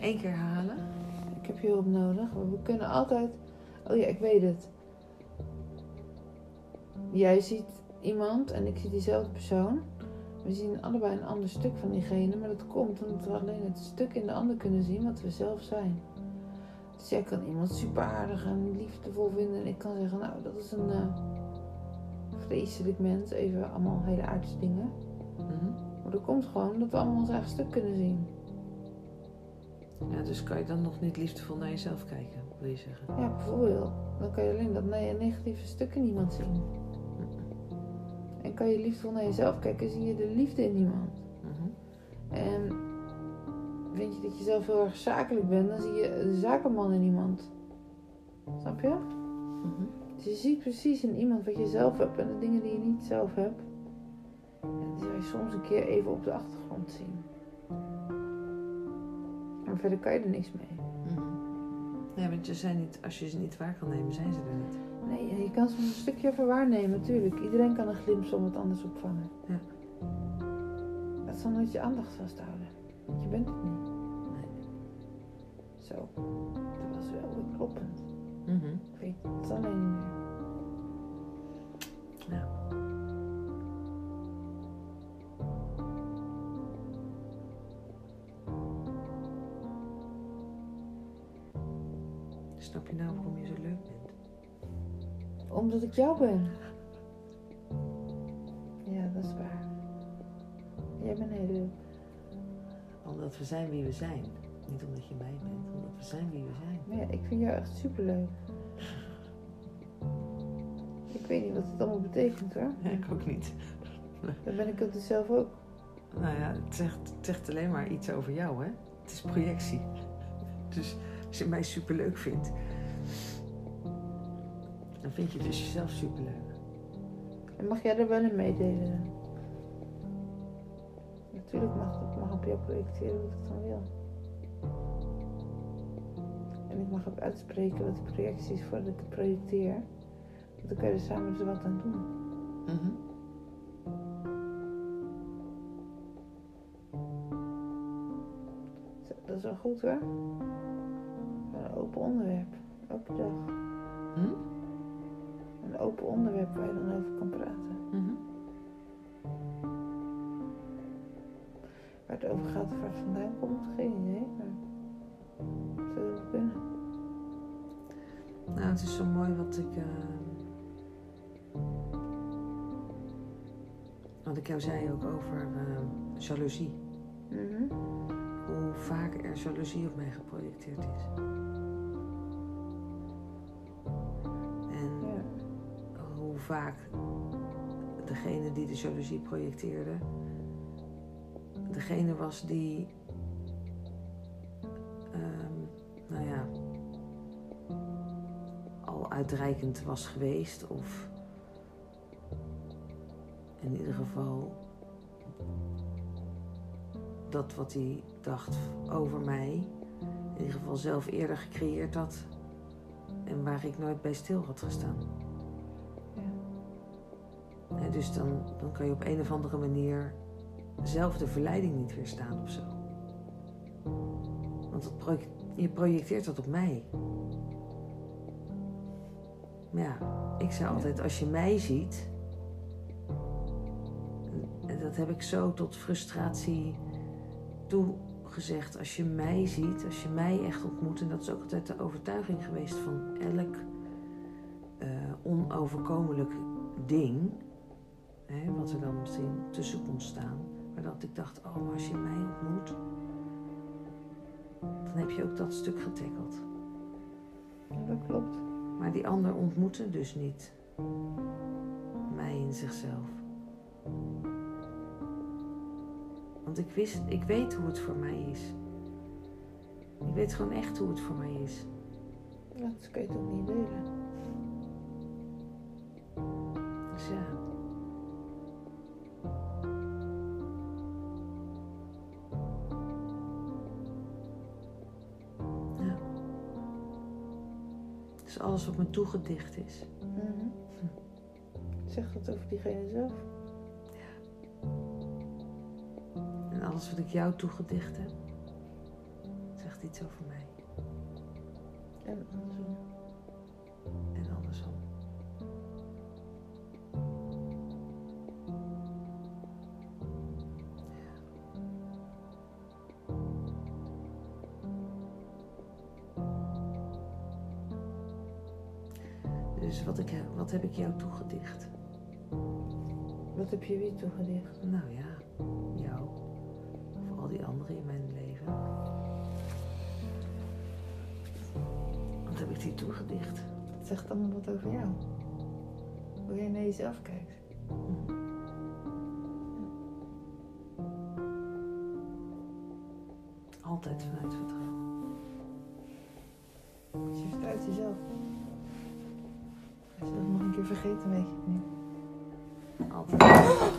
één keer herhalen? Ik heb je hulp nodig, maar we kunnen altijd. Oh ja, ik weet het. Jij ziet iemand en ik zie diezelfde persoon. We zien allebei een ander stuk van diegene, maar dat komt omdat we alleen het stuk in de ander kunnen zien wat we zelf zijn. Dus jij kan iemand super aardig en liefdevol vinden en ik kan zeggen, nou dat is een eh, vreselijk mens, even allemaal hele aardse dingen. Mhm. Maar dat komt gewoon dat we allemaal ons eigen stuk kunnen zien. Ja, dus kan je dan nog niet liefdevol naar jezelf kijken, wil je zeggen? Ja, bijvoorbeeld. Dan kan je alleen dat ne- negatieve stuk in iemand zien. En kan je liefdevol naar jezelf kijken, zie je de liefde in iemand. Mhm. En vind je dat je zelf heel erg zakelijk bent, dan zie je de zakenman in iemand. Snap je? Mhm. Dus je ziet precies in iemand wat je zelf hebt en de dingen die je niet zelf hebt. Ja, die zou je soms een keer even op de achtergrond zien. Maar verder kan je er niks mee. Mhm. Ja, want je zijn niet, als je ze niet waar kan nemen, zijn ze er niet. Nee, je kan soms een stukje even waarnemen, natuurlijk. Iedereen kan een glimp van wat anders opvangen. Ja. Dat zal nooit je aandacht vasthouden. Want je bent het niet. Nee. Zo. Dat was wel weer kloppend. Mhm. Ik weet het alleen niet meer. Ja. Snap je nou waarom je zo leuk bent? Omdat ik jou ben. Ja, dat is waar. Jij bent heel leuk. Omdat we zijn wie we zijn. Niet omdat je mij bent, omdat we zijn wie we zijn. Maar ja, ik vind jou echt superleuk. Ik weet niet wat het allemaal betekent hoor. Ja, ik ook niet. Dan ben ik het dus zelf ook. Nou ja, het zegt, het zegt alleen maar iets over jou, hè? Het is projectie. Dus als je mij superleuk vindt, dan vind je dus jezelf superleuk. En mag jij er wel in meedelen? Natuurlijk mag ik mag op jou projecteren wat ik dan wil. En ik mag ook uitspreken wat de projectie is voordat ik het projecteer. Want dan kan je er samen dus wat aan doen. Mhm. Zo, Dat is wel goed hoor. Open onderwerp. Elke dag. Hm? Een open onderwerp waar je dan over kan praten. Mhm. Waar het over gaat of waar het vandaan komt, geen idee. Maar het zou wel kunnen. Nou, het is zo mooi wat ik. eh, wat ik jou zei ook over eh, jaloezie. Mhm. Hoe vaak er jaloezie op mij geprojecteerd is. Vaak degene die de jaloezie projecteerde, degene was die, ehm, nou ja, al uitreikend was geweest of in ieder geval dat wat hij dacht over mij, in ieder geval zelf eerder gecreëerd had en waar ik nooit bij stil had gestaan. Dus dan, dan kan je op een of andere manier zelf de verleiding niet weerstaan of zo. Want project- je projecteert dat op mij. Maar ja, ik zei altijd, als je mij ziet... En dat heb ik zo tot frustratie toegezegd. Als je mij ziet, als je mij echt ontmoet... En dat is ook altijd de overtuiging geweest van elk eh, onoverkomelijk ding hè, wat er dan misschien tussen kon staan. Maar dat ik dacht, oh, maar als je mij ontmoet, dan heb je ook dat stuk getackeld. Ja, dat klopt. Maar die ander ontmoette dus niet mij in zichzelf. Want ik wist, ik weet hoe het voor mij is. Ik weet gewoon echt hoe het voor mij is. Dus kan je ook niet delen. Alles wat me toegedicht is. Mhm. Zeg dat over diegene zelf. En alles wat ik jou toegedicht heb. Zegt zegt iets over mij. En andersom. Dus wat, ik, heb- wat heb ik jou toegedicht? Wat heb je wie toegedicht? Nou ja, jou. Of al die anderen in mijn leven. Wat heb ik die toegedicht? Het zegt allemaal wat over jou. Hoe jij naar jezelf kijkt. Altijd vanuit vertrouwen. Je vertrouwt jezelf vergeten weet je het niet. Altijd.